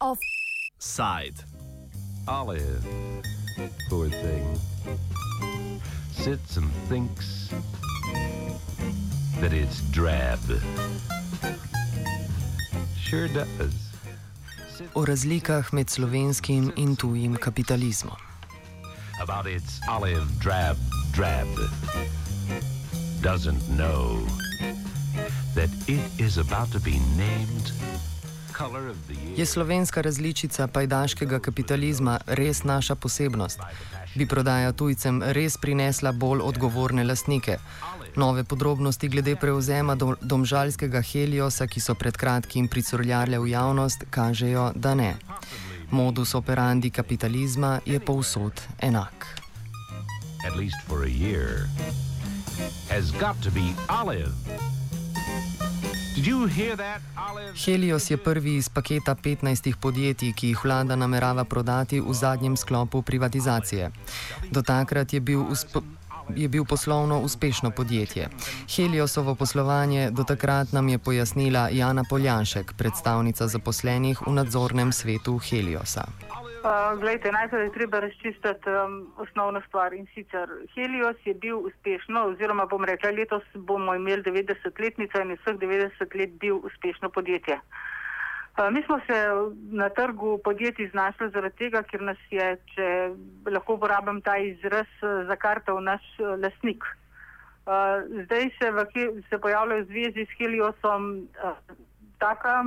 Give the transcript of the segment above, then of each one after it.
Offside. Olive, poor thing, sits and thinks that it's drab. Sure does. O razlikah med slovenskim in tujim kapitalizmom. About its olive drab drab. Doesn't know that it is about to be named color of the year. Je slovenska različica pajdaškega kapitalizma res naša posebnost? Bi prodaja tujcem res prinesla bolj odgovorne lastnike? Nove podrobnosti glede prevzema dom domžalskega Heliosa, ki so pred kratkim pricurljale v javnost, kažejo, da ne. Modus operandi kapitalizma je povsod enak. at least for a year, has got to be Olive. Helios je prvi iz paketa 15 podjetij, ki jih vlada namerava prodati v zadnjem sklopu privatizacije. Do takrat je bil, usp je bil poslovno uspešno podjetje. Heliosovo poslovanje do takrat nam je pojasnila Jana Poljanšek, predstavnica zaposlenih v nadzornem svetu Heliosa. Glejte, najprej je treba razčistiti um, osnovno stvar in sicer Helios je bil uspešno, oziroma bom rekla, letos bomo imeli 90-letnico in vseh 90 let bil uspešno podjetje. Uh, mi smo se na trgu podjetij znašli zaradi tega, ker nas je, če lahko uporabim ta izraz, zakartal naš uh, lasnik. Uh, zdaj se, v, se pojavljajo v zvezi s Heliosom uh, taka,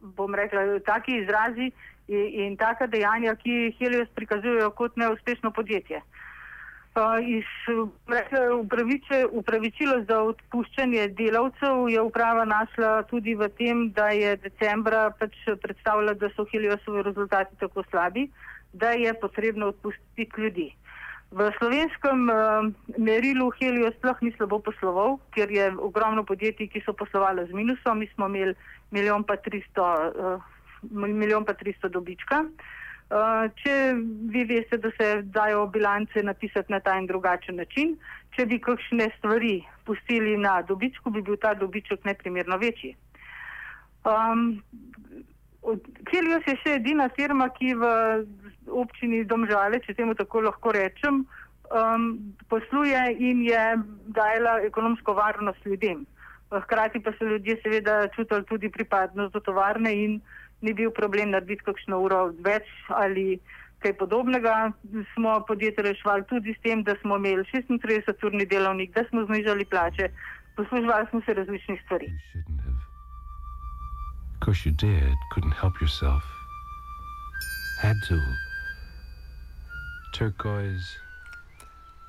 bom rekla, taki izrazi in, in taka dejanja, ki Helios prikazujejo kot neuspešno podjetje. Uh, iz, upraviče, upravičilo za odpuščanje delavcev je uprava našla tudi v tem, da je decembra pač predstavila, da so Heliosovi rezultati tako slabi, da je potrebno odpustiti ljudi. V slovenskem uh, merilu Helios sploh ni slabo posloval, ker je ogromno podjetij, ki so poslovali z minusom, mi smo imeli milijon pa 300, uh, milijon pa 300 dobička. Uh, če vi veste, da se dajo bilance napisati na ta in drugačen način, če bi kakšne stvari pustili na dobičku, bi bil ta dobiček neprimerno večji. Um, Helios je še edina firma, ki v občini Domžale, če temu tako lahko rečem, um, posluje in je dajala ekonomsko varnost ljudem. Hkrati pa so ljudje seveda čutili tudi pripadnost do tovarne in ni bil problem narediti kakšno uro več ali kaj podobnega. Smo podjetje reševali tudi s tem, da smo imeli 36-urni delovnik, da smo znižali plače, posluževali smo se različnih stvari. Course you did. Couldn't help yourself. Had to. Turquoise.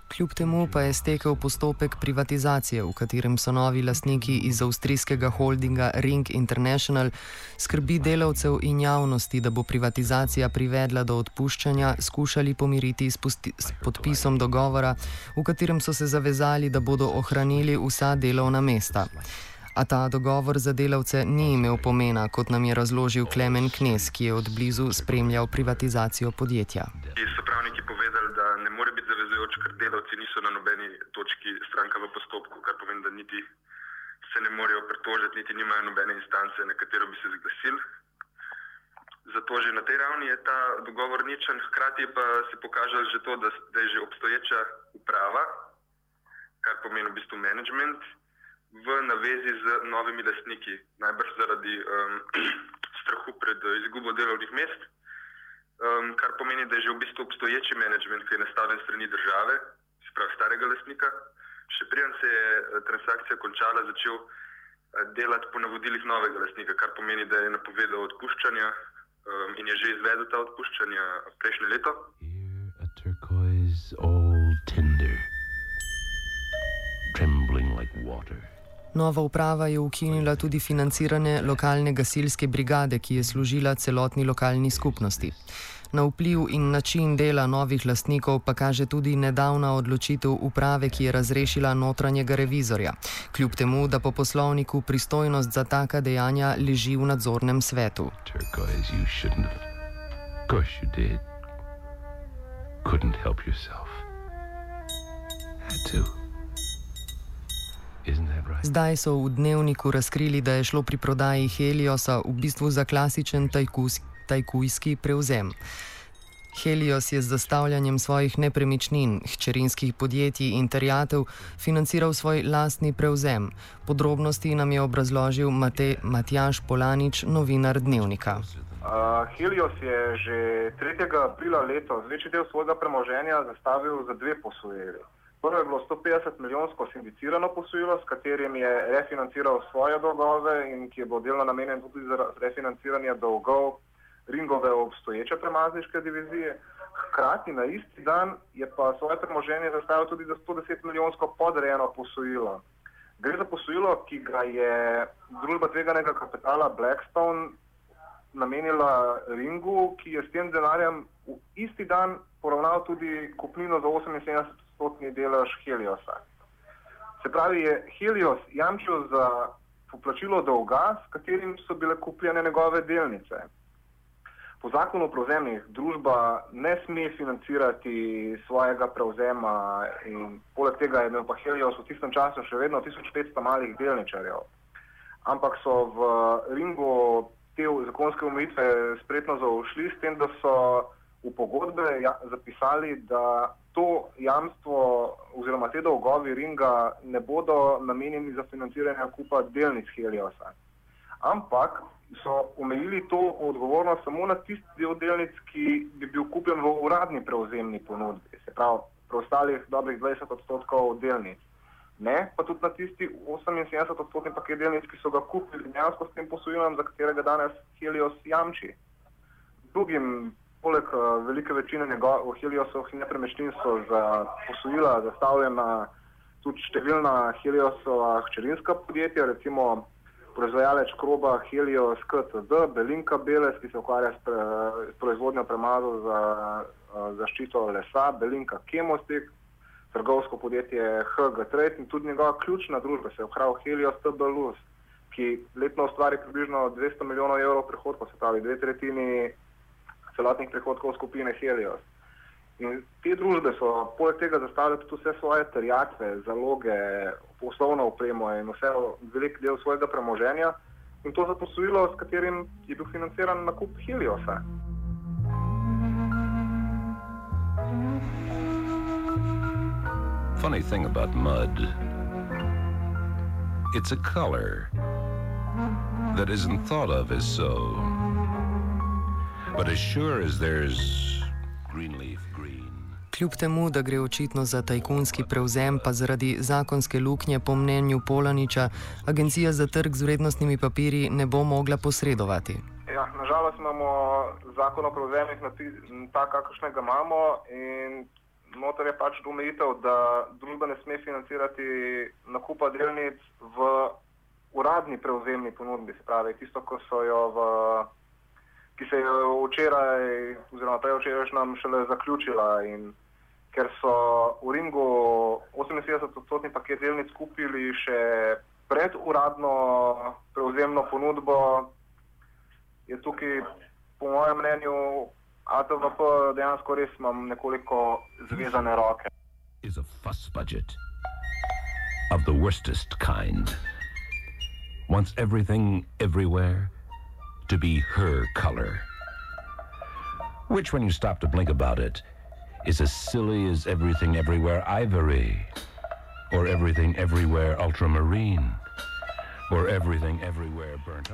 Kljub temu pa je stekel postopek privatizacije, v katerem so novi lastniki iz avstrijskega holdinga Ring International skrbi delavcev in javnosti, da bo privatizacija privedla do odpuščanja, skušali pomiriti s, s podpisom dogovora, v katerem so se zavezali, da bodo ohranili vsa delovna mesta. A ta dogovor za delavce ni imel pomena, kot nam je razložil Klemen Knes, ki je od blizu spremljal privatizacijo podjetja. Ki so pravniki povedali, da ne more zavezujoč, ker delavci niso na nobeni točki stranka v postopku, kar pomeni, da niti se ne morejo pritožiti, niti nimajo nobene instance, na katero bi se zglasili. Zato že na tej ravni je ta dogovor ničen, hkrati pa se pokaže že to, da, da je že obstoječa uprava, kar pomeni v bistvu management, v navezi z novimi lastniki, najbrž zaradi um, strahu pred eh, izgubo delovnih mest. Um, kar pomeni, da je že v bistvu obstoječi menedžment, ki je nastavljen strani države, se pravi starega lastnika. Še preden se je eh, transakcija končala, začel eh, delati po navodilih novega lastnika, kar pomeni, da je napovedal odpuščanja um, in je že izvedel ta odpuščanja prejšnje leto. Turquoise old tinder, trembling like water. Nova uprava je ukinila tudi financiranje lokalne gasilske brigade, ki je služila celotni lokalni skupnosti. Na vpliv in način dela novih lastnikov pa kaže tudi nedavna odločitev uprave, ki je razrešila notranjega revizorja, kljub temu, da po poslovniku pristojnost za taka dejanja leži v nadzornem svetu. Turquoise, you shouldn't have. Of course you did. Couldn't help yourself. Had to. Zdaj so v dnevniku razkrili, da je šlo pri prodaji Heliosa v bistvu za klasičen tajkujski prevzem. Helios je z zastavljanjem svojih nepremičnin, hčerinskih podjetij in terjatev financiral svoj lastni prevzem. Podrobnosti nam je obrazložil Mate, Matjaš Polanič, novinar Dnevnika. Uh, Helios je že 3. aprila letos večji del svojega premoženja zastavil za dve posojili. Prvo je bilo 150 milijonsko sindicirano posojilo, s katerim je refinanciral svoje dolgove in ki je bil delno namenjen tudi za refinanciranje dolgov ringove obstoječe premazniške divizije. Hkrati na isti dan je pa svoje premoženje zastavil tudi za 110 milijonsko podrejeno posojilo. Gre za posojilo, ki ga je družba tveganega kapitala Blackstone namenila Ringu, ki je s tem denarjem v isti dan poravnal tudi kupnino za 78-stotni delež Heliosa. Se pravi, je Helios jamčil za poplačilo dolga, s katerim so bile kupljene njegove delnice. Po zakonu o prevzemih družba ne sme financirati svojega prevzema in poleg tega je imel pa Helios v tistem času še vedno 1500 malih delničarjev. Ampak so v ringu te zakonske omejitve spretno zaušli s tem, da so v pogodbe ja, zapisali, da to jamstvo oziroma te dolgovi ringa ne bodo namenjeni za financiranje kupa delnic Heliosa. Ampak so omejili to odgovornost samo na tisti del delnic, ki bi bil kupljen v uradni prevzemni ponudbi, se pravi, preostalih dobrih 20 odstotkov delnic. Ne, pa tudi na tisti 78 odstotni paket delnic, ki so ga kupili dejansko s tem posojilom, za katerega danes Helios jamči. Drugim, poleg uh, velike večine njegovih Heliosovih nepremičnin so za posojila zastavljena tudi številna Heliosova hčerinska podjetja, recimo proizvajalec kroba Helios KTD, Belinka Beles, ki se ukvarja s, pre, s proizvodnjo premazov za zaščito lesa, Belinka Chemostik, trgovsko podjetje HG Trade in tudi njegova ključna družba se je ukvarjal Helios TBLUS, ki letno ustvari približno 200 milijonov evrov prihodkov, se pravi dve tretjini celotnih prihodkov skupine Helios. In te družbe so poleg tega zastavile tudi vse svoje terjatve, zaloge, poslovno opremo in vse velik del svojega premoženja in to za posojilo, s katerim je bil financiran nakup Heliosa. Funny thing about mud. It's a color that isn't thought of as so. Kljub temu, da gre očitno za tajkunski prevzem, pa zaradi zakonske luknje, po mnenju Polaniča, agencija za trg z vrednostnimi papiri ne bo mogla posredovati. Ja, nažalost imamo zakon o prevzemih na tak, kakršnega imamo. Notor je pač omejitev, da družba ne sme financirati nakupa delnic v uradni prevzemni ponudbi, se pravi tisto, ko so jo v ki se je včeraj, oziroma prej včeraj, nam šele zaključila. In ker so v Ringu 78-odstotni paket delnic kupili še pred uradno prevzemno ponudbo, je tukaj, po mojem mnenju, ATVP dejansko res imam nekoliko zvezane roke. Is a fuss budget of the worstest kind. Wants everything everywhere. To be her color. Which, when you stop to blink about it, is as silly as everything everywhere ivory, or everything everywhere ultramarine.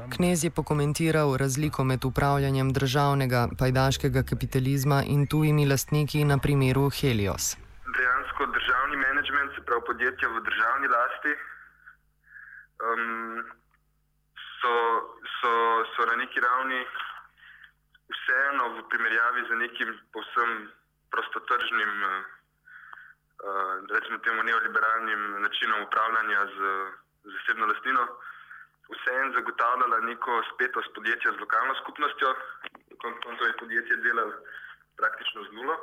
Knez je pokomentiral razliko med upravljanjem državnega pajdaškega kapitalizma in tujimi lastniki na primeru Helios. Dejansko državni menedžment, se pravi podjetja v državni lasti, um, so, so, so na neki ravni vseeno v primerjavi z nekim povsem prostotržnim, uh, recimo temu neoliberalnim načinom upravljanja z zasebno lastnino, vseeno zagotavljala neko spetost podjetja z lokalno skupnostjo, konto je podjetje delalo praktično z nulo.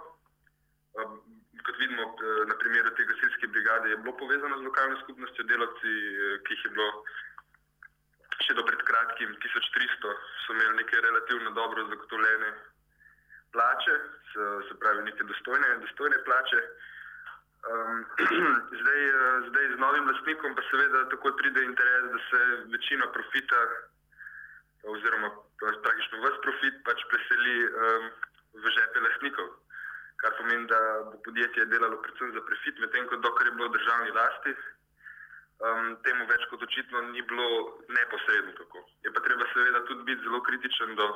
Uh, kot vidimo na primeru te gasilske brigade, je bilo povezano z lokalno skupnostjo, delavci, ki jih je bilo do pred kratkim, 1300, so imeli neke relativno dobro zagotovljene plače, se, se pravi, neke dostojne, dostojne plače. Um, zdaj, zdaj z novim lastnikom pa seveda tako pride interes, da se večina profita oziroma praktično vse profit pač preseli um, v žepe lastnikov. Kar pomeni, da bo podjetje delalo predvsem za profit, medtem ko dokler je bilo v državni lasti, um, temu več kot očitno ni bilo neposredno tako. Je pa treba seveda tudi biti zelo kritičen do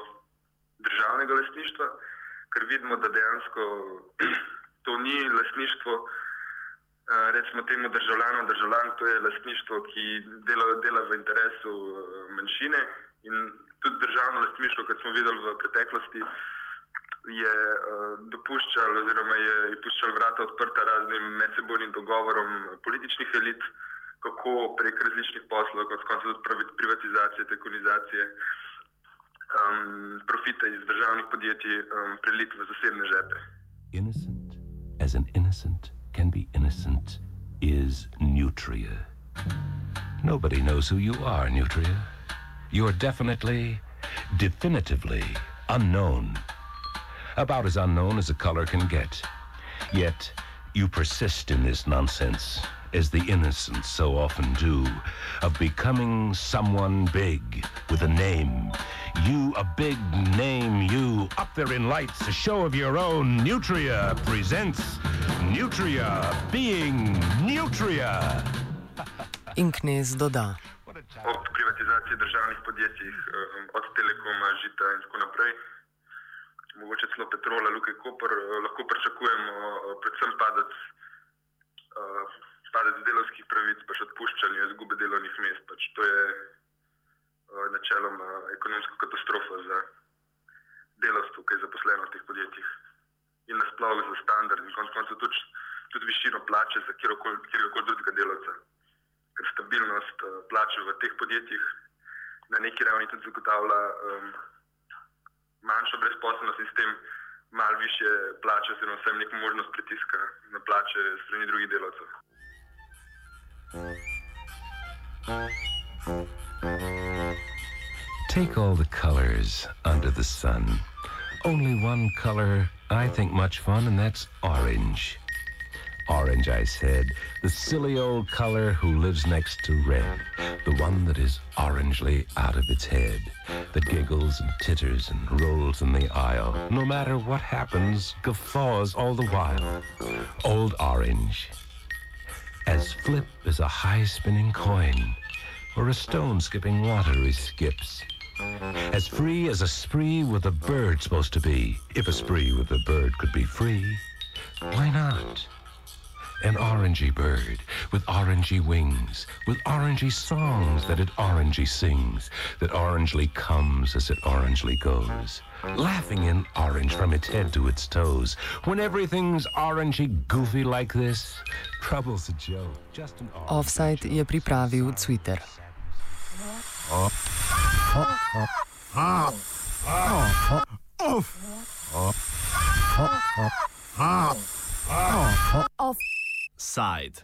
državnega lastništva, ker vidimo, da dejansko to ni lastništvo. Uh, recimo temu državljanom, državljan, to je lastništvo, ki dela, dela v interesu uh, manjšine in tudi državno lastništvo, kot smo videli v preteklosti, je uh, dopuščalo oziroma je, je puščalo vrata odprta raznim medsebojnim dogovorom političnih elit, kako prek različnih poslov, kot privatizacije, tekonizacije, um, profite iz državnih podjetij um, preliti v zasebne žepe. Innocent as an innocent can be innocent is Nutria. Nobody knows who you are, Nutria. You're definitely, definitively unknown. About as unknown as a color can get. Yet, you persist in this nonsense as the innocents so often do, of becoming someone big with a name. You, a big name, you, up there in lights, a show of your own. Nutria presents Nutria being Nutria. In knez doda. Ob privatizaciji državnih podjetij, eh, od Telekoma, Žita in tako naprej, mogoče celo Petrola, Luke Koper, eh, lahko pričakujemo eh, predvsem padec padec delovskih pravic, pač odpuščanje, izgube delovnih mest. Pač to je uh, načeloma ekonomska katastrofa za delovstvo, ki je zaposleno v teh podjetjih in nasplošno za standard in konec koncev tudi, tudi višino plače za kjerkoli drugega delovca. Ker stabilnost uh, plače v teh podjetjih na neki ravni tudi zagotavlja um, manjšo brezposobnost in s tem malo više plače, oziroma vsem neko možnost pritiska na plače strani drugih delovcev. Take all the colors under the sun. Only one color I think much fun, and that's orange. Orange, I said, the silly old color who lives next to red, the one that is orangely out of its head, that giggles and titters and rolls in the aisle, no matter what happens, guffaws all the while. Old Orange as flip as a high spinning coin, or a stone skipping water skips. As free as a spree with a bird supposed to be. If a spree with a bird could be free, why not? an orangey bird with orangey wings, with orangey songs that it orangey sings, that orangely comes as it orangely goes, laughing in orange from its head to its toes. When everything's orangey goofy like this, trouble's a joke. Just an Offside je pripravil Twitter. Off. Off side.